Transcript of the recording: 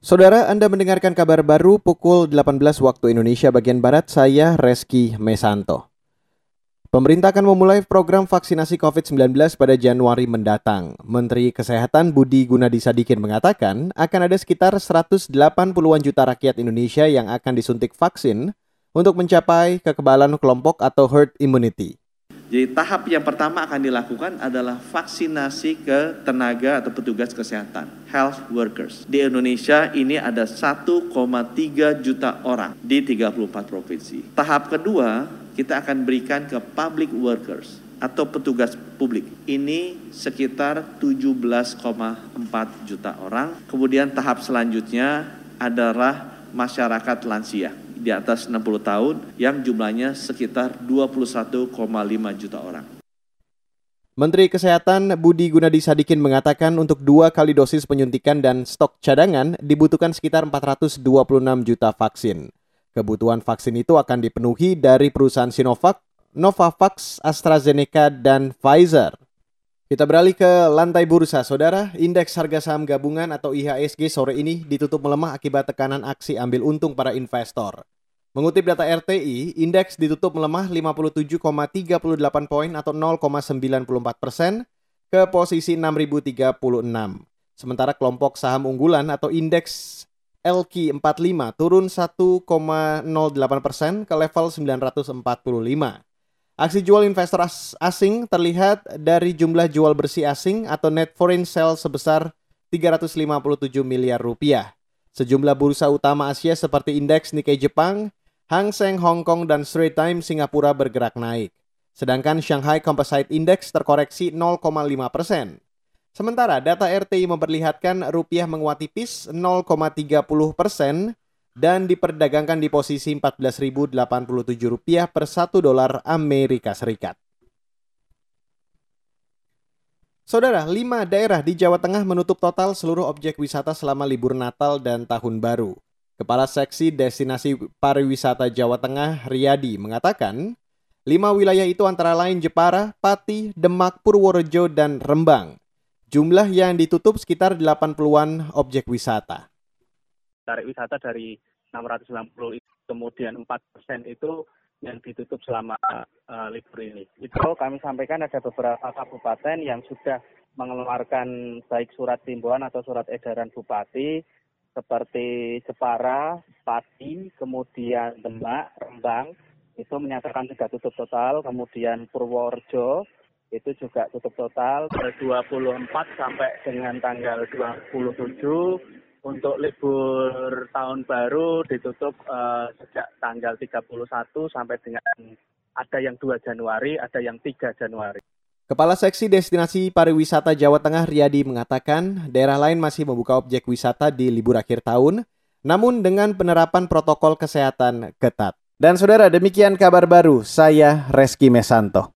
Saudara, Anda mendengarkan kabar baru pukul 18 waktu Indonesia bagian Barat, saya Reski Mesanto. Pemerintah akan memulai program vaksinasi COVID-19 pada Januari mendatang. Menteri Kesehatan Budi Gunadi Sadikin mengatakan akan ada sekitar 180-an juta rakyat Indonesia yang akan disuntik vaksin untuk mencapai kekebalan kelompok atau herd immunity. Jadi tahap yang pertama akan dilakukan adalah vaksinasi ke tenaga atau petugas kesehatan, health workers. Di Indonesia ini ada 1,3 juta orang di 34 provinsi. Tahap kedua kita akan berikan ke public workers atau petugas publik. Ini sekitar 17,4 juta orang. Kemudian tahap selanjutnya adalah masyarakat lansia di atas 60 tahun yang jumlahnya sekitar 21,5 juta orang. Menteri Kesehatan Budi Gunadi Sadikin mengatakan untuk dua kali dosis penyuntikan dan stok cadangan dibutuhkan sekitar 426 juta vaksin. Kebutuhan vaksin itu akan dipenuhi dari perusahaan Sinovac, Novavax, AstraZeneca, dan Pfizer. Kita beralih ke lantai bursa, saudara. Indeks harga saham gabungan atau IHSG sore ini ditutup melemah akibat tekanan aksi ambil untung para investor. Mengutip data RTI, indeks ditutup melemah 57,38 poin atau 0,94 persen ke posisi 6036. Sementara kelompok saham unggulan atau indeks LQ45 turun 1,08 persen ke level 945. Aksi jual investor asing terlihat dari jumlah jual bersih asing atau net foreign sale sebesar 357 miliar rupiah. Sejumlah bursa utama Asia seperti indeks Nikkei Jepang, Hang Seng Hong Kong dan Straits Times Singapura bergerak naik. Sedangkan Shanghai Composite Index terkoreksi 0,5 persen. Sementara data RTI memperlihatkan rupiah menguat tipis 0,30 persen dan diperdagangkan di posisi 14.087 rupiah per 1 dolar Amerika Serikat. Saudara, lima daerah di Jawa Tengah menutup total seluruh objek wisata selama libur Natal dan Tahun Baru. Kepala Seksi Destinasi Pariwisata Jawa Tengah, Riyadi, mengatakan, lima wilayah itu antara lain Jepara, Pati, Demak, Purworejo, dan Rembang. Jumlah yang ditutup sekitar 80-an objek wisata tarik wisata dari 690 kemudian 4 persen itu yang ditutup selama uh, libur ini. Itu kami sampaikan ada beberapa kabupaten yang sudah mengeluarkan baik surat himbauan atau surat edaran bupati seperti Jepara, Pati, kemudian Demak, Rembang itu menyatakan sudah tutup total, kemudian Purworejo itu juga tutup total 24 sampai dengan tanggal 27 untuk libur tahun baru ditutup uh, sejak tanggal 31 sampai dengan ada yang 2 Januari, ada yang 3 Januari. Kepala Seksi Destinasi Pariwisata Jawa Tengah Riyadi mengatakan daerah lain masih membuka objek wisata di libur akhir tahun, namun dengan penerapan protokol kesehatan ketat. Dan saudara, demikian kabar baru. Saya Reski Mesanto.